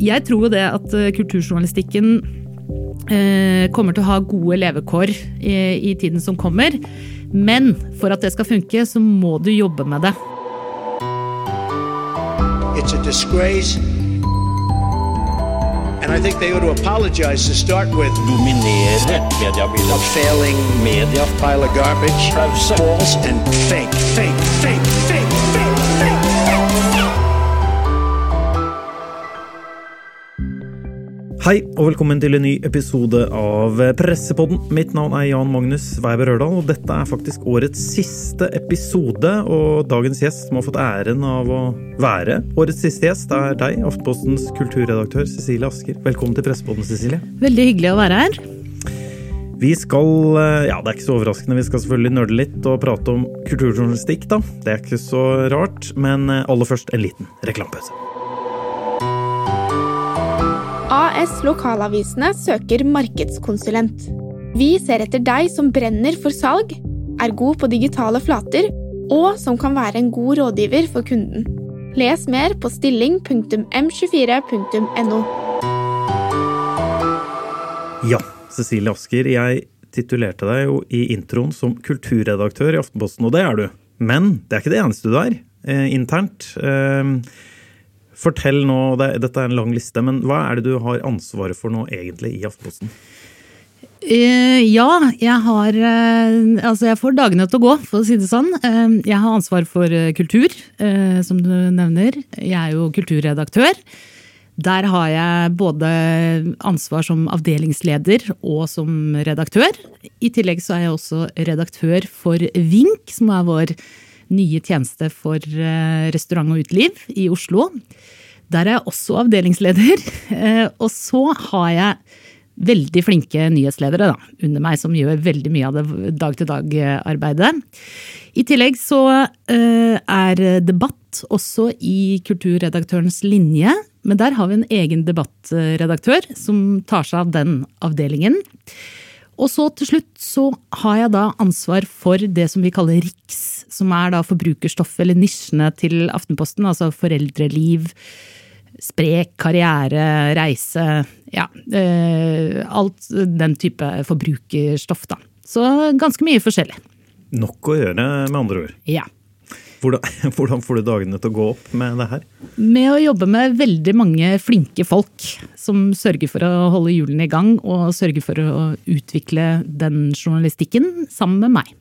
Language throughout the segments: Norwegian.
Jeg tror jo det at eh, kulturjournalistikken eh, kommer til å ha gode levekår i, tiden som kommer. Men for at det skal funke, så må du jobbe med det. It's a disgrace. And I think they ought to apologize to start with dominere a mediebildet. failing Media pile of garbage. False and fake, fake, fake, fake, Hei og velkommen til en ny episode av Pressepodden. Mitt navn er Jan Magnus Weiber Rørdal, og dette er faktisk årets siste episode. Og dagens gjest som har fått æren av å være årets siste gjest, er deg, Aftenpostens kulturredaktør Cecilie Asker. Velkommen til Pressepodden, Cecilie. Veldig hyggelig å være her. Vi skal, ja det er ikke så overraskende, vi skal selvfølgelig nøle litt og prate om kulturjournalistikk, da. Det er ikke så rart, men aller først en liten reklamepause. AS Lokalavisene søker markedskonsulent. Vi ser etter deg som brenner for salg, er god på digitale flater og som kan være en god rådgiver for kunden. Les mer på stilling.m24.no. Ja, Cecilie Asker, jeg titulerte deg jo i introen som kulturredaktør i Aftenposten, og det er du. Men det er ikke det eneste du er, eh, internt. Eh, fortell nå, det, dette er en lang liste, men hva er det du har ansvaret for nå egentlig i Aftenposten? Uh, ja, jeg har uh, Altså, jeg får dagene til å gå, for å si det sånn. Uh, jeg har ansvar for kultur, som du nevner. Jeg er jo kulturredaktør. Der har jeg både ansvar som avdelingsleder og som redaktør. I tillegg så er jeg også redaktør for Vink, som er vår nye tjeneste for eh, restaurant og uteliv i Oslo. Der er jeg også avdelingsleder. Eh, Og så har jeg veldig flinke nyhetsledere da, under meg, som gjør veldig mye av det dag-til-dag-arbeidet. I tillegg så eh, er debatt også i kulturredaktørens linje, men der har vi en egen debattredaktør som tar seg av den avdelingen. Og så til slutt så har jeg da ansvar for det som vi kaller RIKS, som er da forbrukerstoff eller nisjene til Aftenposten, altså foreldreliv, sprek, karriere, reise, ja, eh, alt den type forbrukerstoff da. Så ganske mye forskjellig. Nok å gjøre, med andre ord. Ja. Hvordan, hvordan får du dagene til å gå opp med det her? Med å jobbe med veldig mange flinke folk som sørger for å holde hjulene i gang og sørger for å utvikle den journalistikken sammen med meg.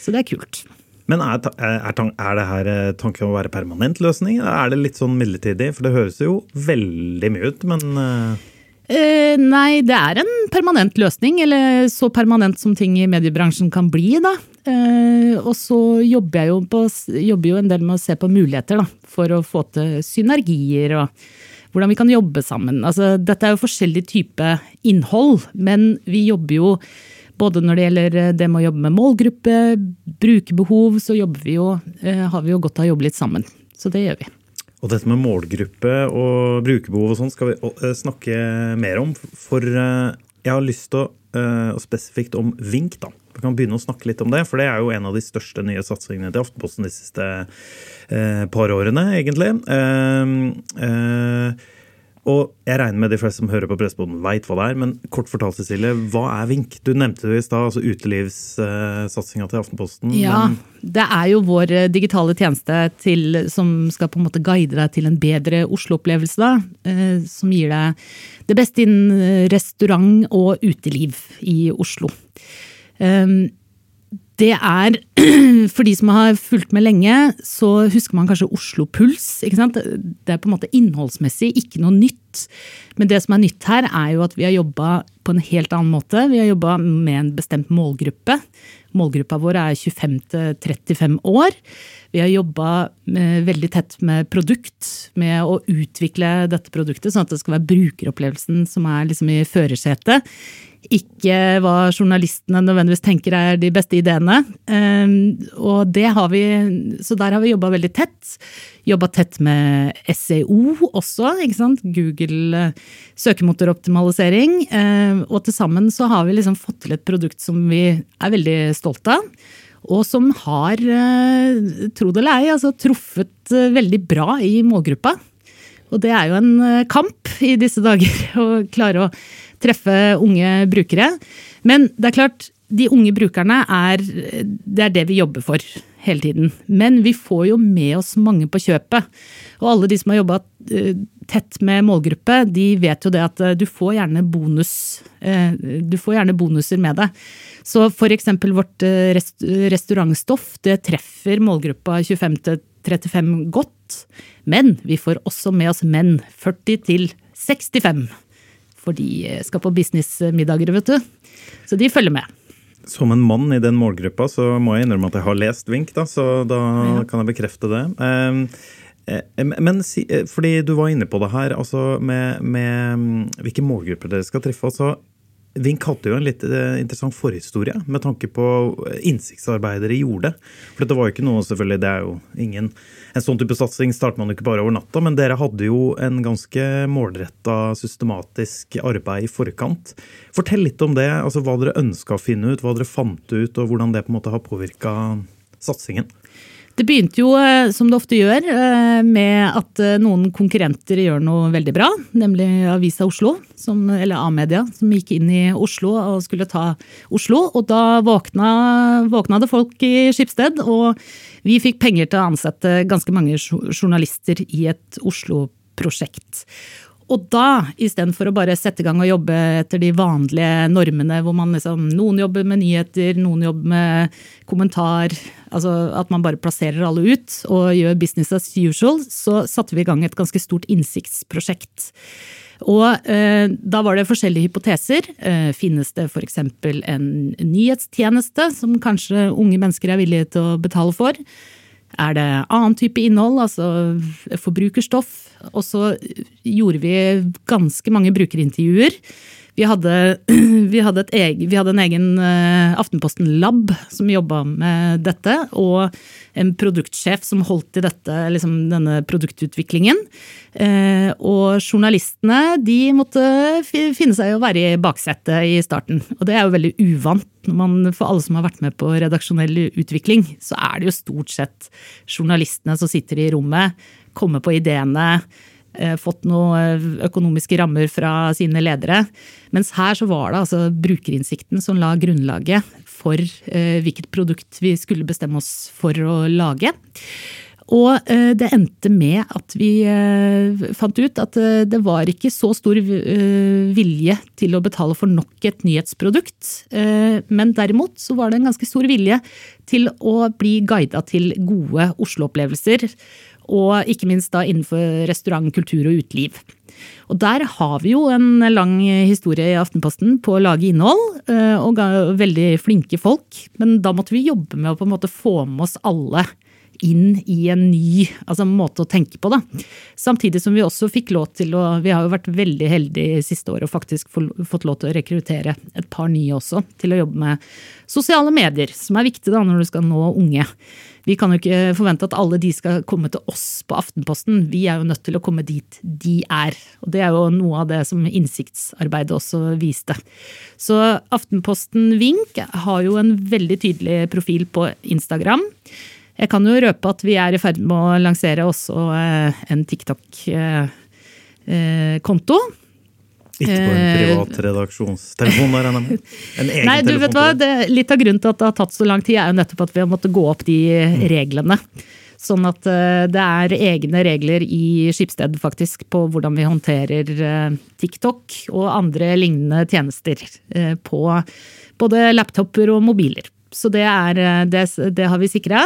Så det er kult. Men er, er, er det her eh, tanken å være permanent løsning, eller er det litt sånn midlertidig? For det høres jo veldig mye ut, men eh, Eh, nei, det er en permanent løsning, eller så permanent som ting i mediebransjen kan bli, da. Eh, og så jobber jeg jo, på, jobber jo en del med å se på muligheter, da, for å få til synergier og hvordan vi kan jobbe sammen. Altså, dette er jo forskjellig type innhold, men vi jobber jo både når det gjelder det med å jobbe med målgruppe, brukerbehov, så vi jo, eh, har vi jo godt av å jobbe litt sammen. Så det gjør vi. Og dette med målgruppe og brukerbehov og sånn skal vi eh, snakke mer om. For eh, jeg har lyst til å eh, og spesifikt om Vink, da. Vi kan begynne å snakke litt om det, for det er jo en av de største nye satsingene til Aftenposten de siste eh, par årene, egentlig. Eh, eh, og jeg regner med de fleste som hører på pressboden veit hva det er, men kort fortalt, Cecilie, hva er Vink? Du nevnte det i stad, altså utelivssatsinga til Aftenposten. Ja, men- det er jo vår eh, digitale tjeneste til, som skal på en måte guide deg til en bedre Oslo-opplevelse. da, eh, Som gir deg det beste innen eh, restaurant og uteliv i Oslo. Um, det er, For de som har fulgt med lenge, så husker man kanskje Oslo Puls. ikke sant? Det er på en måte innholdsmessig ikke noe nytt. Men det som er nytt her, er jo at vi har jobba på en helt annen måte. Vi har jobba med en bestemt målgruppe. Målgruppa vår er 25 til 35 år. Vi har jobba veldig tett med produkt, med å utvikle dette produktet, sånn at det skal være brukeropplevelsen som er liksom i førersetet. Ikke hva journalistene nødvendigvis tenker er de beste ideene. Ehm, Og det har vi, så der har vi jobba veldig tett. Jobba tett med SEO også, ikke sant. Google eh, søkemotoroptimalisering. Ehm, Og til sammen så har vi liksom fått til et produkt som vi er veldig stolte av. Og som har, eh, tro det eller ei, altså truffet eh, veldig bra i målgruppa. Og det er jo en kamp i disse dager å klare å treffe unge brukere. Men det er klart, de unge brukerne er det, er det vi jobber for hele tiden. Men vi får jo med oss mange på kjøpet. Og alle de som har jobba tett med målgruppe, de vet jo det at du får gjerne bonus. Du får gjerne bonuser med det. Så f.eks. vårt restaurantstoff det treffer målgruppa 25 til 35 godt. Men vi får også med oss menn 40 til 65. For de skal på businessmiddager, vet du. Så de følger med. Som en mann i den målgruppa så må jeg innrømme at jeg har lest Vink, da, så da Ja. kan jeg bekrefte det. Ehm, eh, Men eh, fordi du var inne på det her, altså med, med mm, hvilke målgrupper dere skal treffe. altså Vink hadde jo en litt eh, interessant forhistorie med tanke på innsiktsarbeidet dere gjorde. For dette var jo ikke noe, selvfølgelig, det er jo ingen En sånn type satsing starter man jo ikke bare over natta, men dere hadde jo en ganske målretta, systematisk arbeid i forkant. Fortell litt om det, altså hva dere ønska å finne ut, hva dere fant ut, og hvordan det på en måte har påvirka satsingen. Det begynte jo, eh, som det ofte gjør, eh, med at eh, noen konkurrenter gjør noe veldig bra. Nemlig Avisa Oslo, som, eller A-media, som gikk inn i Oslo og skulle ta Oslo. Og da våkna, våkna det folk i Skipsted, og vi fikk penger til å ansette ganske mange journalister i et Oslo-prosjekt. Og da, istedenfor å bare sette i gang og jobbe etter de vanlige normene, hvor man liksom, noen jobber med nyheter, noen jobber med kommentar, altså at man bare plasserer alle ut og gjør business as usual, så satte vi i gang et ganske stort innsiktsprosjekt. Og eh, da var det forskjellige hypoteser. Eh, finnes det f.eks. en nyhetstjeneste som kanskje unge mennesker er villige til å betale for? Er det annen type innhold, altså forbrukerstoff? Og så gjorde vi ganske mange brukerintervjuer. Vi hadde, vi hadde, egen, vi hadde en egen eh, Aftenposten-lab som jobba med dette, og en produktsjef som holdt i dette, liksom denne produktutviklingen. Eh, og journalistene de måtte finne seg å være i baksetet i starten. Og det er jo veldig uvant. Man, for alle som har vært med på redaksjonell utvikling, så er det jo stort sett journalistene som sitter i rommet, kommer på ideene, fått noen økonomiske rammer fra sine ledere. Mens her så var det altså brukerinnsikten som la grunnlaget for eh, hvilket produkt vi skulle bestemme oss for å lage. Og eh, det endte med at vi eh, fant ut at eh, det var ikke så stor eh, vilje til å betale for nok et nyhetsprodukt. Eh, Men derimot så var det en ganske stor vilje til å bli guida til gode Oslo-opplevelser. Og ikke minst da innenfor restaurant, kultur og uteliv. Og der har vi jo en lang historie i Aftenposten på å lage innhold, eh, og veldig flinke folk. Men da måtte vi jobbe med å på en måte få med oss alle inn i en ny altså, måte å tenke på. Da. Samtidig som vi også fikk lov til å Vi har jo vært veldig heldige siste året og faktisk fått lov til å rekruttere et par nye også til å jobbe med sosiale medier, som er viktig da når du skal nå unge. Vi kan jo ikke forvente at alle de skal komme til oss på Aftenposten. Vi er jo nødt til å komme dit de er. Og det er jo noe av det som innsiktsarbeidet også viste. Så Aftenposten Vink har jo en veldig tydelig profil på Instagram. Jeg kan jo røpe at vi er i ferd med å lansere også eh, en TikTok-konto. Ikke på en Eh, privat redaksjonstelefon, der. En egen Nei, du vet hva? det. Litt av grunnen til at det har tatt så lang tid, er jo nettopp at vi har måttet gå opp de reglene. Sånn at eh, det er egne regler i Skipsted faktisk på hvordan vi håndterer eh, TikTok og andre lignende tjenester på både laptoper og mobiler. Så det, er, det, det har vi sikra.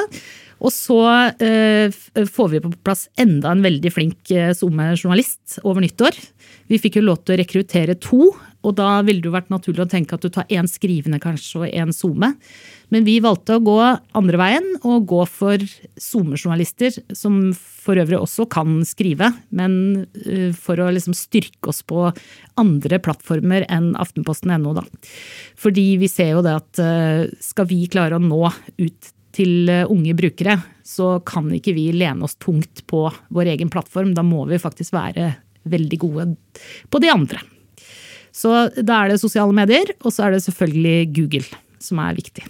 Og så eh, får vi på plass enda en veldig flink eh, SoMe-journalist over nyttår. Vi fikk jo lov til å rekruttere to, og da ville det jo vært naturlig å tenke at du tar én skrivende kanskje og én SoMe. Men vi valgte å gå andre veien og gå for SoMe-journalister, som for øvrig også kan skrive, men eh, for å liksom styrke oss på andre plattformer enn aftenposten.no. da. Fordi vi ser jo det at skal vi klare å nå ut til eh, unge brukere, så kan ikke vi lene oss tungt på vår egen plattform. Da må vi faktisk være veldig gode på de andre. Så da er det sosiale medier, og så er det selvfølgelig Google som er viktig.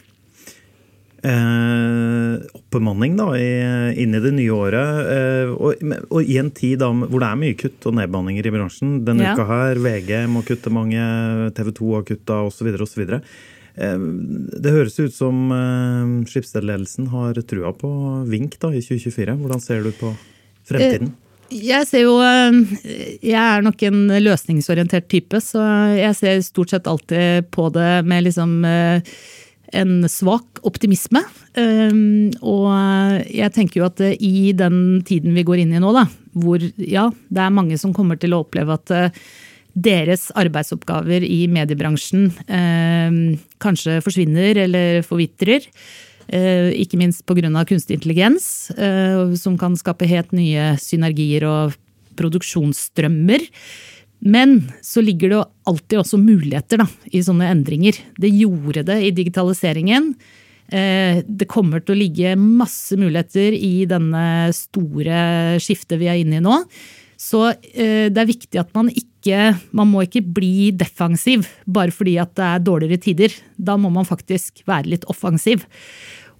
Eh, oppbemanning da, i, inn i det nye året. Eh, og, og, i en tid da, hvor det er mye kutt og nedbemanninger i bransjen. Denne Ja. uka her, VG må kutte mange, TV 2 har kutta osv. osv. Eh, det høres ut som eh, skipsstedledelsen har trua på Vink da, i 2024. Hvordan ser du på fremtiden? Jeg ser jo eh, Jeg er nok en løsningsorientert type, så jeg ser stort sett alltid på det med liksom eh, en svak optimisme. Og jeg tenker jo at eh, i den tiden vi går inn i nå, da, hvor ja, det er mange som kommer til å oppleve at eh, deres arbeidsoppgaver i mediebransjen eh, kanskje forsvinner eller forvitrer. Eh, ikke minst pga. kunstig intelligens, eh, som kan skape helt nye synergier og produksjonsstrømmer. Men så ligger det alltid også muligheter da, i sånne endringer. Det gjorde det i digitaliseringen. Det kommer til å ligge masse muligheter i denne store skiftet vi er inne i nå. Så det er viktig at man ikke Man må ikke bli defensiv bare fordi at det er dårligere tider. Da må man faktisk være litt offensiv.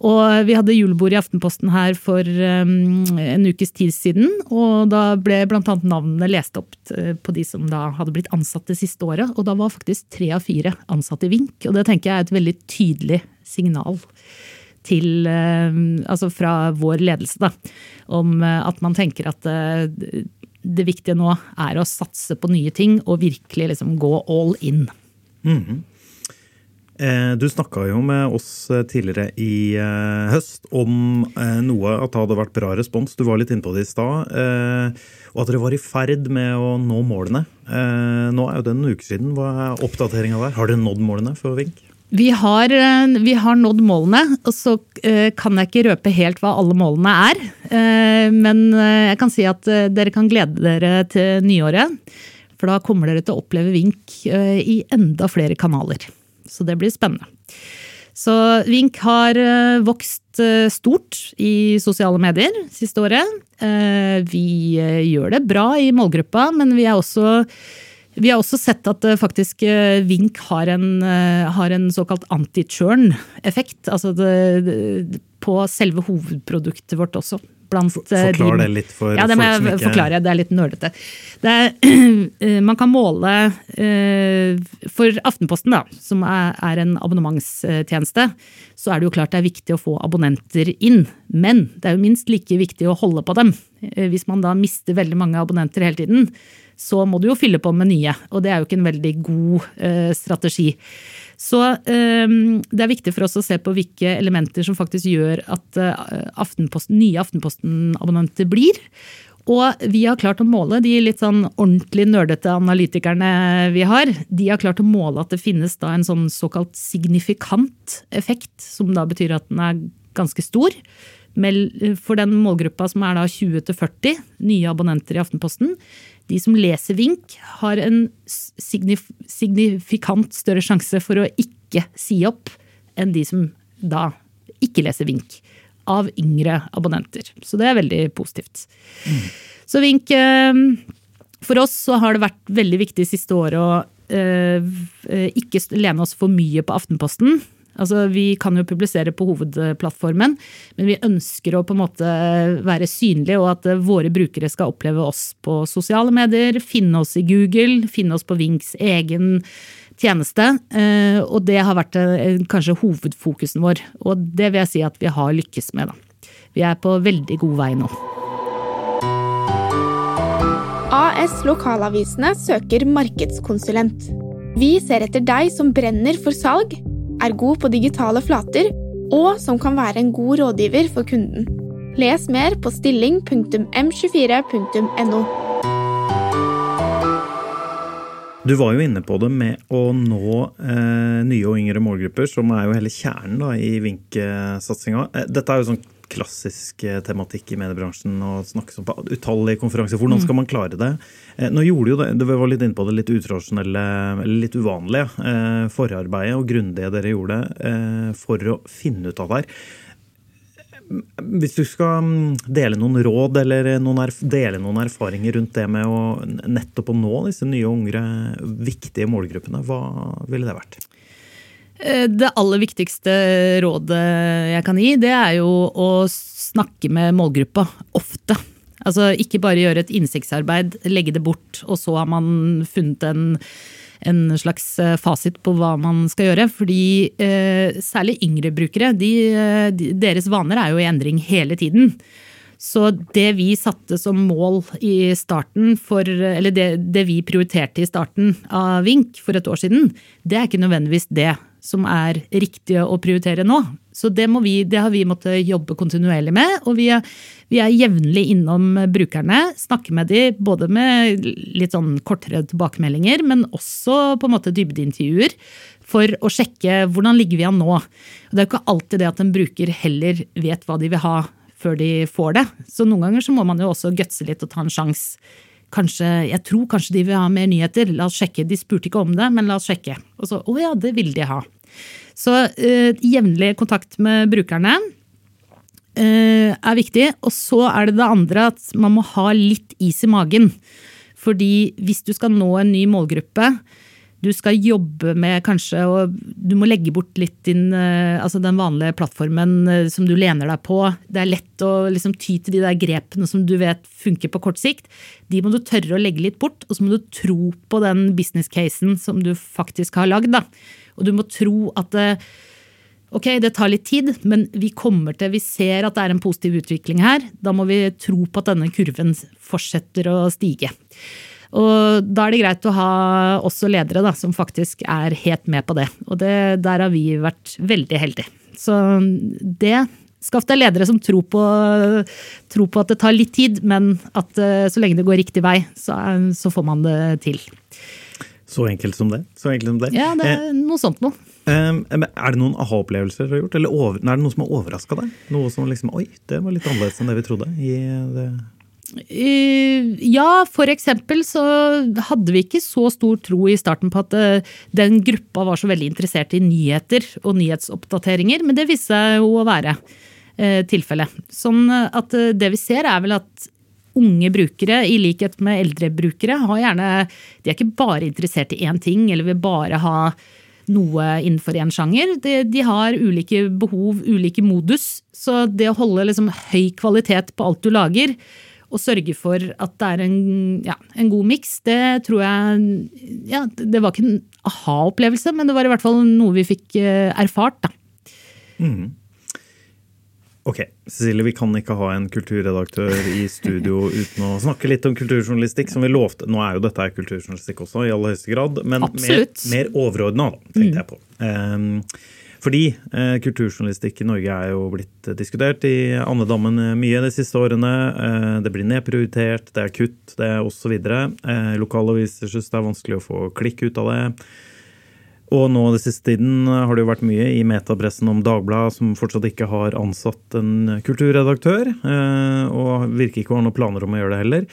Og vi hadde julebord i Aftenposten her for um, en ukes tid siden. Og da ble bl.a. navnene lest opp eh, på de som da hadde blitt ansatt det siste året. Og da var faktisk tre av fire ansatt i Vink. Og det tenker jeg er et veldig tydelig signal til, eh, altså fra vår ledelse, da. Om eh, at man tenker at det viktige nå er å satse på nye ting og virkelig liksom gå all in. Eh, Du snakka jo med oss eh, tidligere i eh, høst om noe at det hadde vært bra respons. Du var litt inne på det i stad. Og at dere var i ferd med å nå målene. Nå er jo det en uke siden. Hva er oppdateringa der? Har dere nådd målene for Vink? Vi har, eh, vi har nådd målene, og så eh, kan jeg ikke røpe helt hva alle målene er. Eh, Men jeg kan si at dere kan glede dere til nyåret. For da kommer dere til å oppleve Vink i enda flere kanaler. Så det blir spennende. Så Vink har vokst stort i sosiale medier siste året. Vi gjør det bra i målgruppa, men vi er også vi har også sett at eh, faktisk eh, Vink har en, eh, har en såkalt anti-churn-effekt. Altså på selve hovedproduktet vårt også. Blant, eh, Forklar de- det litt for ja, det folk som ikke forklare. Det er litt nølete. Eh, man kan måle eh, For Aftenposten, da, som er, en abonnementstjeneste, så er det jo klart det er viktig å få abonnenter inn. Men det er jo minst like viktig å holde på dem. Hvis man da mister veldig mange abonnenter hele tiden, så må du jo fylle på med nye. Og det er jo ikke en veldig god strategi. Så eh, det er viktig for oss å se på hvilke elementer som faktisk gjør at eh, Aftenposten, nye Aftenposten-abonnenter blir. Og vi har klart å måle, de litt sånn ordentlig nerdete analytikerne vi har, de har klart å måle at det finnes da en sånn såkalt signifikant effekt, som da betyr at den er ganske stor. For den målgruppa som er da 20 til 40 nye abonnenter i Aftenposten, de som leser Vink, har en signif signifikant større sjanse for å ikke si opp enn de som da ikke leser Vink. Av yngre abonnenter. Så det er veldig positivt. Så Vink eh, For oss så har det vært veldig viktig siste året å eh, eh, ikke lene oss for mye på Aftenposten. Altså, Vi kan jo publisere på hovedplattformen, men vi ønsker å på en måte være synlige, og at eh, våre brukere skal oppleve oss på sosiale medier, finne oss i Google, finne oss på Vinks egen tjeneste. eh, Og det har vært eh, kanskje hovedfokusen vår, og det vil jeg si at vi har lykkes med. da. Vi er på veldig god vei nå. AS Lokalavisene søker markedskonsulent. Vi ser etter deg som brenner for salg, er god på digitale flater og som kan være en god rådgiver for kunden. Les mer på stilling.m24.no. Du var jo inne på det med å nå eh, nye og yngre målgrupper, som er jo hele kjernen da, i Vink-satsinga. Eh, dette er jo sånn klassisk eh, tematikk i mediebransjen å snakke om på utallige konferanser. Hvordan skal man klare det? Eh, nå gjorde jo det, det var litt inne på det, litt utradisjonelle, litt uvanlige eh, forarbeidet og grundige dere gjorde for å finne ut av det her. Hvis du skal mm, dele noen råd eller noen dele noen erfaringer rundt det med å nettopp å nå disse nye og yngre viktige målgruppene, hva ville det vært? Eh, Det aller viktigste rådet jeg kan gi, det er jo å snakke med målgruppa ofte. Altså ikke bare gjøre et innsiktsarbeid, legge det bort, og så har man funnet en, en slags eh, fasit på hva man skal gjøre. Fordi eh, særlig yngre brukere, de, eh, de, deres vaner er jo i endring hele tiden. Så det vi satte som mål i starten for, eller det, det vi prioriterte i starten av Vink for et år siden, det er ikke nødvendigvis det som er riktige å prioritere nå. Så det, vi, det har vi måttet jobbe kontinuerlig med. Og vi er, vi er jevnlig innom brukerne, snakker med dem både med litt sånn kortere tilbakemeldinger, men også på en måte dybdeintervjuer. For å sjekke hvordan ligger vi an nå. Og det er jo ikke alltid det at en bruker heller vet hva de vil ha før de får det. Så noen ganger så må man jo også gutse litt og ta en sjanse. Kanskje, jeg tror kanskje de vil ha mer nyheter. La oss sjekke. De spurte ikke om det, men la oss sjekke. Og så, å ja, det vil de ha. Så eh, jevnlig kontakt med brukerne eh, er viktig. Og så er det det andre at man må ha litt is i magen. Fordi hvis du skal nå en ny målgruppe, du skal jobbe med kanskje og Du må legge bort litt din, eh, altså den vanlige plattformen eh, som du lener deg på. Det er lett å liksom ty til de der grepene som du vet funker på kort sikt. De må du tørre å legge litt bort, og så må du tro på den business casen som du faktisk har lagd. Og du må tro at det, Ok, det tar litt tid, men vi kommer til, vi ser at det er en positiv utvikling her. Da må vi tro på at denne kurven fortsetter å stige. Og da er det greit å ha også ledere da, som faktisk er helt med på det. Og det, der har vi vært veldig heldige. Så det Skaff deg ledere som tror på, tror på, at det tar litt tid, men at eh, så lenge det går riktig vei, så, så får man det til. Så enkelt som det. Så enkelt som det. Ja, det Eh, er noe sånt noe. Um, er det noen aha-opplevelser du har gjort? Eller over, er det noe som har overraska deg? Noe som liksom Oi, det var litt annerledes enn det vi trodde. I det. Eh, Ja, for eksempel så hadde vi ikke så stor tro i starten på at eh, den gruppa var så veldig interessert i nyheter og nyhetsoppdateringer, men det viste seg jo å være eh, tilfellet. Sånn at det vi ser er vel at unge brukere, i likhet med eldre brukere, har gjerne De er ikke bare interessert i én ting, eller vil bare ha noe innenfor én sjanger. De, de har ulike behov, ulike modus. Så det å holde liksom høy kvalitet på alt du lager, og sørge for at det er en, ja, en god miks, det tror jeg ja, Det var ikke en aha-opplevelse, men det var i hvert fall noe vi fikk eh, erfart. da. Ok, Cecilie, vi kan ikke ha en kulturredaktør i studio uten å snakke litt om kulturjournalistikk, som vi lovte. Nå er jo dette kulturjournalistikk også, i aller høyeste grad, men mer, Absolutt. mer overordna, tenkte jeg på. Um, fordi eh, kulturjournalistikk i Norge er jo blitt eh, diskutert i andedammen eh, mye de siste årene. Eh, det blir nedprioritert, det er kutt, det er osv. Eh, lokalaviser syns det er vanskelig å få klikk ut av det. Og nå den siste tiden har det jo vært mye i metapressen om Dagbladet, som fortsatt ikke har ansatt en kulturredaktør, eh, og virker ikke å ha noen planer om å gjøre det heller.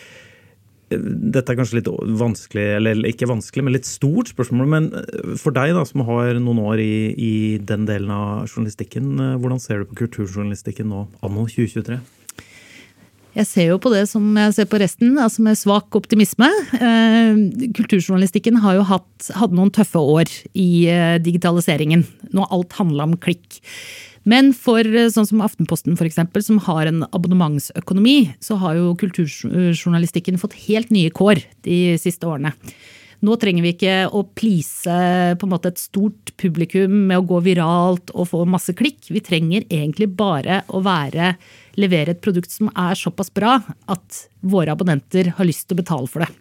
Dette er kanskje litt vanskelig, eller ikke vanskelig, men litt stort spørsmål. Men eh, for deg da, som har noen år i, i den delen av journalistikken, eh, hvordan ser du på kulturjournalistikken nå, anno 2023? Jeg ser jo på det som jeg ser på resten, altså med svak optimisme. Eh, kulturjournalistikken har jo hatt, hadde noen tøffe år i digitaliseringen, når alt handla om klikk. Men for eh, sånn som Aftenposten for eksempel, som har en abonnementsøkonomi, så har jo kulturjournalistikken fått helt nye kår de siste årene. Nå trenger vi ikke å please på en måte et stort publikum med å gå viralt og få masse klikk. Vi trenger egentlig bare å være, levere et produkt som er såpass bra at våre abonnenter har lyst til å betale for det.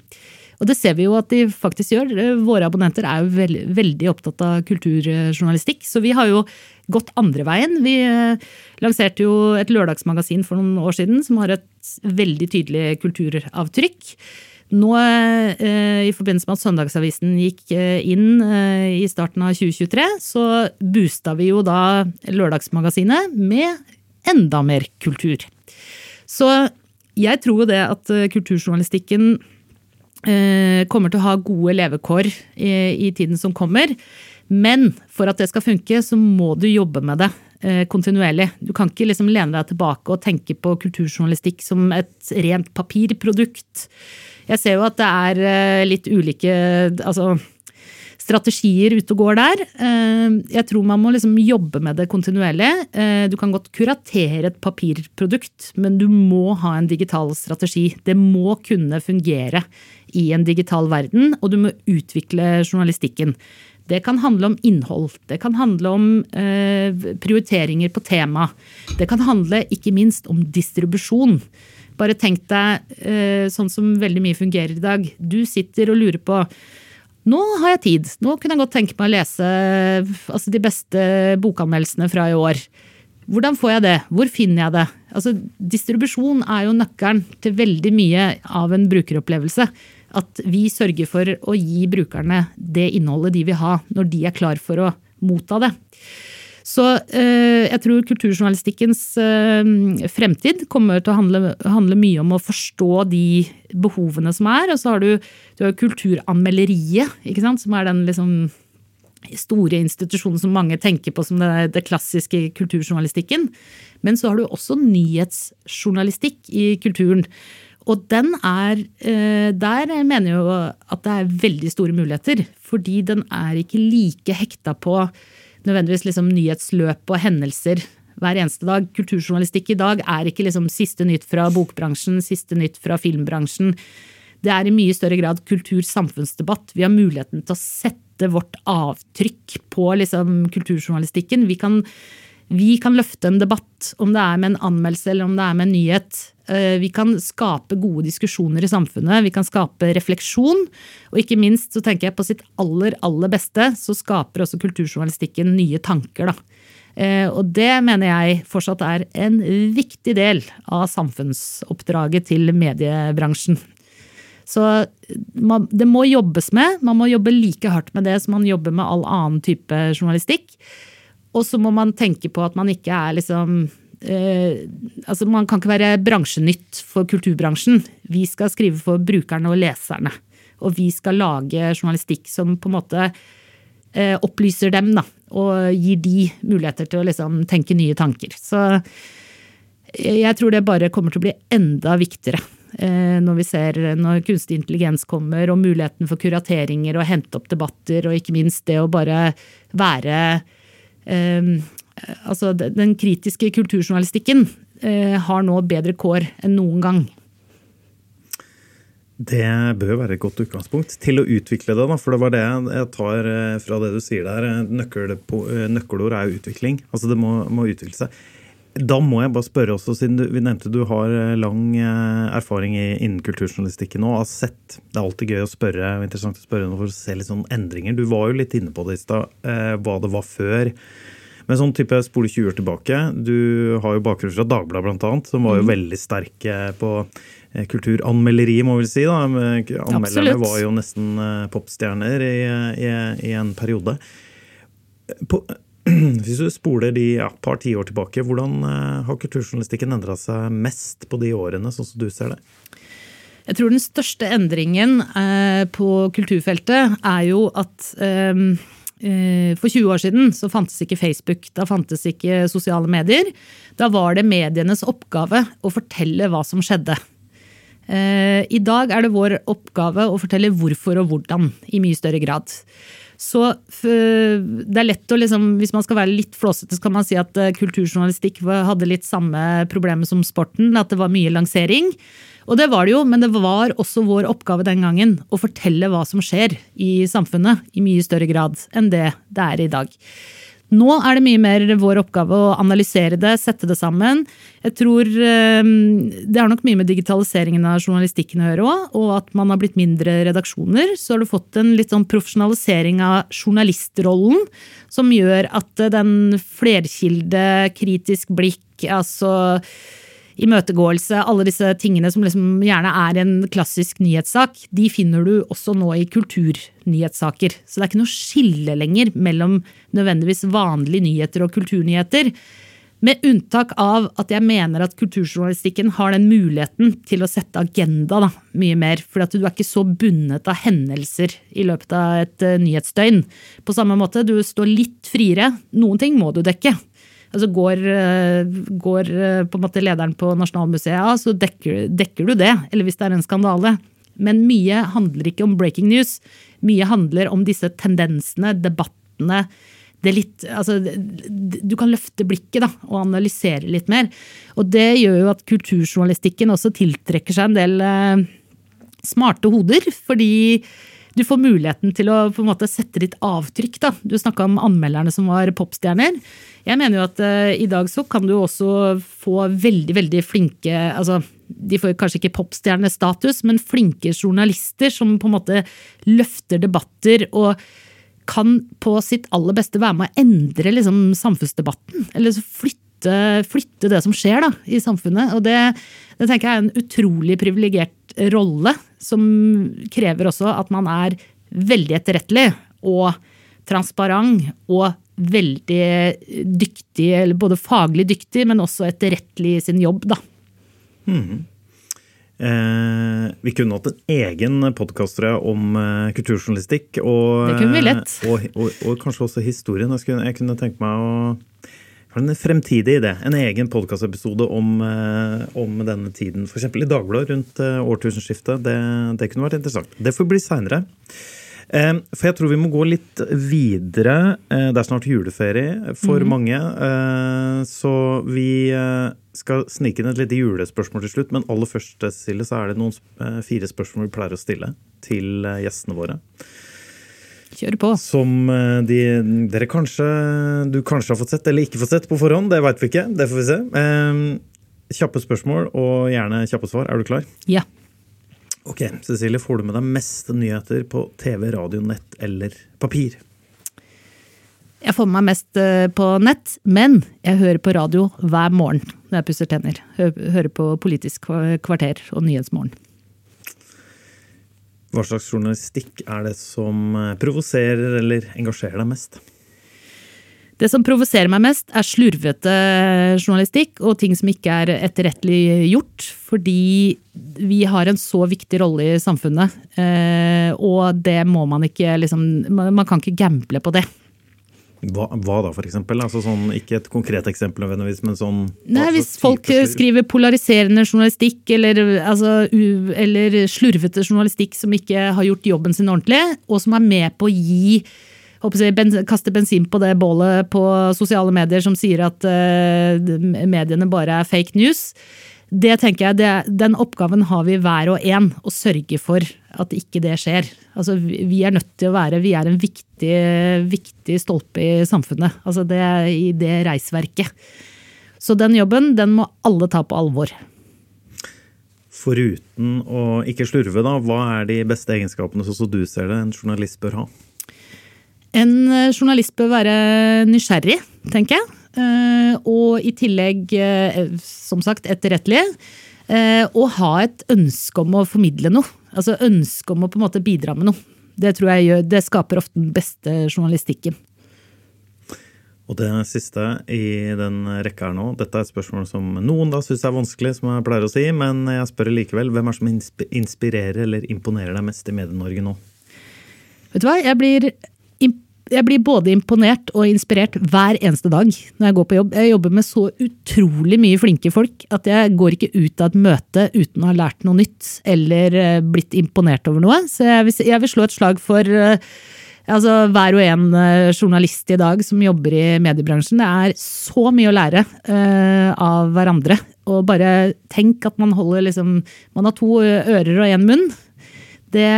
Og det ser vi jo at de faktisk gjør. Våre abonnenter er jo veld, veldig opptatt av kulturjournalistikk, så vi har jo gått andre veien. Vi eh, lanserte jo et lørdagsmagasin for noen år siden som har et veldig tydelig kulturavtrykk. Nå eh, i forbindelse med at Søndagsavisen gikk eh, inn eh, i starten av 2023, så boosta vi jo da Lørdagsmagasinet med enda mer kultur. Så jeg tror jo det at eh, kulturjournalistikken eh, kommer til å ha gode levekår i, i tiden som kommer. Men for at det skal funke, så må du jobbe med det eh, kontinuerlig. Du kan ikke liksom lene deg tilbake og tenke på kulturjournalistikk som et rent papirprodukt. Jeg ser jo at det er eh, litt ulike altså, strategier ute og går der. Eh, Jeg tror man må liksom jobbe med det kontinuerlig. Eh, Du kan godt kuratere et papirprodukt, men du må ha en digital strategi. Det må kunne fungere i en digital verden, og du må utvikle journalistikken. Det kan handle om innhold, det kan handle om eh, prioriteringer på tema. Det kan handle ikke minst om distribusjon. Bare tenk deg sånn som veldig mye fungerer i dag. Du sitter og lurer på nå har jeg tid. Nå kunne jeg godt tenke meg å lese altså, de beste bokanmeldelsene fra i år. Hvordan får jeg det? Hvor finner jeg det? Altså, distribusjon er jo nøkkelen til veldig mye av en brukeropplevelse. At vi sørger for å gi brukerne det innholdet de vil ha, når de er klar for å motta det. Så eh, jeg tror kulturjournalistikkens eh, fremtid kommer til å handle, handle mye om å forstå de behovene som er. Og så har du, du har kulturanmelderiet, ikke sant? som er den liksom store institusjonen som mange tenker på som det, det klassiske kulturjournalistikken. Men så har du også nyhetsjournalistikk i kulturen. Og den er eh, Der mener jeg jo at det er veldig store muligheter. Fordi den er ikke like hekta på nødvendigvis liksom nyhetsløp og hendelser hver eneste dag. Kulturjournalistikk i dag er ikke liksom siste nytt fra bokbransjen, siste nytt fra filmbransjen. Det er i mye større grad kultursamfunnsdebatt. Vi har muligheten til å sette vårt avtrykk på liksom kulturjournalistikken. Vi kan, vi kan løfte en debatt, om det er med en anmeldelse eller om det er med en nyhet. Eh, Vi kan skape gode diskusjoner i samfunnet, vi kan skape refleksjon. Og ikke minst så tenker jeg på sitt aller, aller beste, så skaper også kulturjournalistikken nye tanker. da. Eh, Og det mener jeg fortsatt er en viktig del av samfunnsoppdraget til mediebransjen. Så man, det må jobbes med. Man må jobbe like hardt med det som man jobber med all annen type journalistikk. Og så må man tenke på at man ikke er liksom eh, altså Man kan ikke være bransjenytt for kulturbransjen. Vi skal skrive for brukerne og leserne. Og vi skal lage journalistikk som på en måte eh, opplyser dem, da. Og gir de muligheter til å liksom tenke nye tanker. Så jeg tror det bare kommer til å bli enda viktigere eh, når vi ser når kunstig intelligens kommer, og muligheten for kurateringer og hente opp debatter, og ikke minst det å bare være eh, Altså, den kritiske kulturjournalistikken eh, har nå bedre kår enn noen gang. Det bør være et godt utgangspunkt til å utvikle det. Da, for det var det jeg tar eh, fra det du sier der. Nøkkelord er utvikling. Altså Det må, må utvikle seg. Da må jeg bare spørre også, siden du, vi nevnte du har eh, lang eh, erfaring innen kulturjournalistikken og har sett Det er alltid gøy å spørre interessant å spørre for å se litt sånne endringer. Du var jo litt inne på det i stad, eh, hva det var før. Men sånn type spole 20 år tilbake. Du har jo bakgrunn fra Dagbladet bl.a., som var jo veldig sterke på eh, kulturanmelderi, må vi si. da. Anmelderne Absolutt. var jo nesten eh, popstjerner i, i, i en periode. På, hvis du spoler de ja, par tiår tilbake, hvordan eh, har kulturjournalistikken endra seg mest på de årene, sånn som du ser det? Jeg tror den største endringen eh, på kulturfeltet er jo at eh, eh, for 20 år siden så fantes ikke Facebook, da fantes ikke sosiale medier. Da var det medienes oppgave å fortelle hva som skjedde. Eh, I dag er det vår oppgave å fortelle hvorfor og hvordan i mye større grad. Så det er lett å liksom, Hvis man skal være litt flåsete, så kan man si at eh, kulturjournalistikk hadde litt samme problemet som sporten, at det var mye lansering. Og det var det jo, men det var også vår oppgave den gangen å fortelle hva som skjer i samfunnet i mye større grad enn det det er i dag. Nå er det mye mer vår oppgave å analysere det, sette det sammen. Jeg tror eh, Det har nok mye med digitaliseringen av journalistikken å gjøre òg, og at man har blitt mindre redaksjoner. Så har du fått en litt sånn profesjonalisering av journalistrollen, som gjør at den flerkilde, kritisk blikk, altså imøtegåelse, alle disse tingene som liksom gjerne er en klassisk nyhetssak, de finner du også nå i kulturnyhetssaker. Så det er ikke noe skille lenger mellom nødvendigvis vanlige nyheter og kulturnyheter. Med unntak av at jeg mener at kulturjournalistikken har den muligheten til å sette agenda da, mye mer. For du er ikke så bundet av hendelser i løpet av et eh, nyhetsdøgn. På samme måte, du står litt friere. Noen ting må du dekke. Altså går, eh, går eh, på en måte lederen på Nasjonalmuseet av, så dekker, dekker du det. Eller hvis det er en skandale. Men mye handler ikke om breaking news. Mye handler om disse tendensene, debattene. Det litt, altså, du kan løfte blikket da, og analysere litt mer. Og det gjør jo at kulturjournalistikken også tiltrekker seg en del eh, smarte hoder. Fordi du får muligheten til å på en måte sette ditt avtrykk. Da. Du snakka om anmelderne som var popstjerner. Jeg mener jo at uh, i dag så kan du også få veldig, veldig flinke altså, De får kanskje ikke popstjernestatus, men flinke journalister som på en måte løfter debatter og kan på sitt aller beste være med å endre liksom, samfunnsdebatten. Eller flytte, flytte, det som skjer da, i samfunnet. Og det, det tenker jeg er en utrolig privilegert rolle, som krever også at man er veldig etterrettelig og transparent og veldig dyktig, eller både faglig dyktig, men også etterrettelig i sin jobb, da. Mm. Eh, vi kunne hatt en egen podkast om eh, kulturjournalistikk. Og, det kunne vi lett. Og, og, og, kanskje også historien. Jeg, skulle, jeg kunne tenke meg å en fremtidig idé. En egen podkastepisode om, eh, om, denne tiden. F.eks. i Dagbladet rundt eh, årtusenskiftet. Det, det, kunne vært interessant. Det får bli seinere. Eh, for jeg tror vi må gå litt videre. Det er snart juleferie for mm. mange. Så vi skal snike inn et lite julespørsmål til slutt. Men aller først, Cecilie, så er det noen fire spørsmål vi pleier å stille til gjestene våre. Kjør på. Som de, dere kanskje, du kanskje har fått sett eller ikke fått sett på forhånd. Det veit vi ikke. Det får vi se. kjappe spørsmål og gjerne kjappe svar. Er du klar? Ja. Ok, Cecilie, får du med deg mest nyheter på TV, radio, nett eller papir? Jeg får med meg mest eh, på nett, men jeg hører på radio hver morgen når jeg pusser tenner. Hører på Politisk kvarter og Nyhetsmorgen. Hva slags journalistikk er det som eh, provoserer eller engasjerer deg mest? Det som provoserer meg mest, er slurvete journalistikk og ting som ikke er etterrettelig gjort. Fordi vi har en så viktig rolle i samfunnet, eh, og det må man ikke liksom Man kan ikke gamble på det. Hva, hva, da, for eksempel? Altså sånn, ikke et konkret eksempel, nødvendigvis, men sånn Nei, Hvis folk skriver polariserende journalistikk, eller, altså, eller slurvete journalistikk som ikke har gjort jobben sin ordentlig, og som er med på å gi jeg, ben, kaste bensin på det bålet på sosiale medier som sier at uh, mediene bare er fake news. Det tenker jeg, det, Den oppgaven har vi hver og en, å sørge for at ikke det skjer. Altså, vi er nødt til å være vi er en viktig, viktig stolpe i samfunnet. Altså det, I det reisverket. Så den jobben den må alle ta på alvor. Foruten å ikke slurve, da, hva er de beste egenskapene som du ser det en journalist bør ha? En eh, journalist bør være nysgjerrig, tenker jeg. Eh, og i tillegg, eh, som sagt, etterrettelig. Og ha et ønske om å formidle noe. Altså ønske om å på en måte bidra med noe. Det tror jeg gjør, det skaper ofte den beste journalistikken. Og det siste i den rekka her nå, dette er et spørsmål som noen da syns er vanskelig, som jeg pleier å si, men jeg spør likevel. Hvem er det som inspirerer eller imponerer deg mest i Medie-Norge nå? Vet du hva, jeg blir jeg blir både imponert og inspirert hver eneste dag når jeg går på jobb. Jeg jobber med så utrolig mye flinke folk at jeg går ikke ut av et møte uten å ha lært noe nytt eller eh, blitt imponert over noe. Så jeg vil, jeg vil slå et slag for eh, altså, hver og en eh, journalist i dag som jobber i mediebransjen. Det er så mye å lære uh, av hverandre. Og bare tenk at man holder liksom Man har to ører og én munn. Det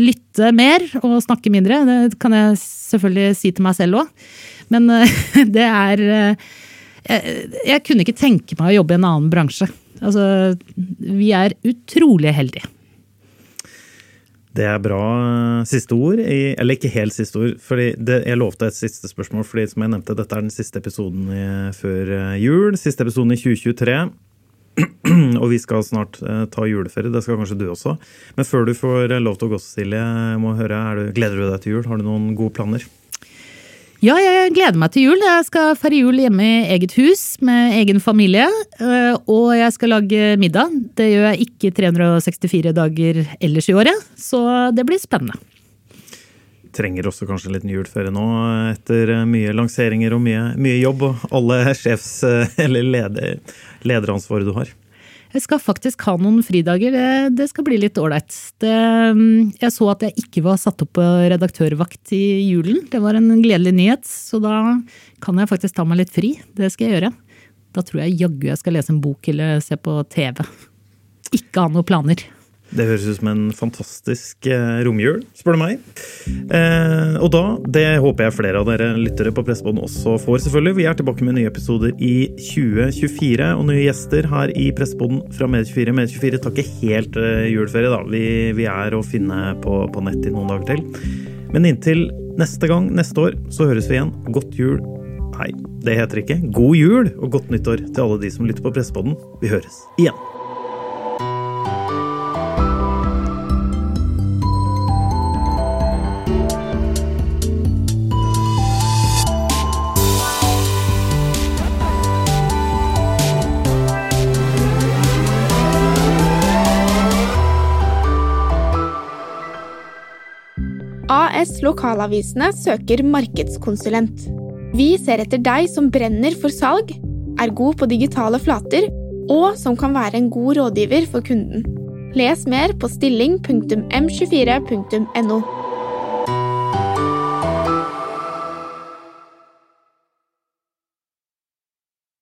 lytte mer og snakke mindre, det kan jeg selvfølgelig si til meg selv òg. Men det er jeg, jeg, kunne ikke tenke meg å jobbe i en annen bransje. Altså, vi er utrolig heldige. Det er bra siste ord. Eller ikke helt siste ord. fordi det, Jeg lovte et siste spørsmål, fordi som jeg nevnte, dette er den siste episoden før jul. Siste episoden i 2023. og vi skal snart eh, ta juleferie. Det skal kanskje du også. Men før du får lov til å gå, Silje, må høre, du, gleder du deg til jul? Har du noen gode planer? Ja, jeg gleder meg til jul. Jeg skal feire jul hjemme i eget hus med egen familie. Eh, og jeg skal lage middag. Det gjør jeg ikke 364 dager ellers i året, så det blir spennende. Trenger også kanskje en liten juleferie nå, etter mye lanseringer og mye, mye jobb og alle sjefs- eller leder, lederansvaret du har? Jeg skal faktisk ha noen fridager. Det, det skal bli litt ålreit. Mm, Jeg så at jeg ikke var satt opp på redaktørvakt i julen. Det var en gledelig nyhet, så da kan jeg faktisk ta meg litt fri. Det skal jeg gjøre. Da tror jeg jaggu jeg skal lese en bok eller se på TV. Ikke ha noen planer. Det høres ut som en fantastisk eh, romjul, spør du meg. Eh, og da, det håper jeg flere av dere lyttere på Pressebånd også får, selvfølgelig. Vi er tilbake med nye episoder i 2024, og nye gjester her i Pressebånd fra Med24. Med24 tar ikke helt eh, juleferie, da. Vi, vi er å finne på, på nett i noen dager til. Men inntil neste gang, neste år, så høres vi igjen. Godt jul. Nei, det heter ikke. God jul og godt nyttår til alle de som lytter på Pressebånden. Vi høres igjen. Lokalavisene søker markedskonsulent. Vi ser etter deg som brenner for salg, er god på digitale flater og som kan være en god rådgiver for kunden. Les mer på stilling.m24.no.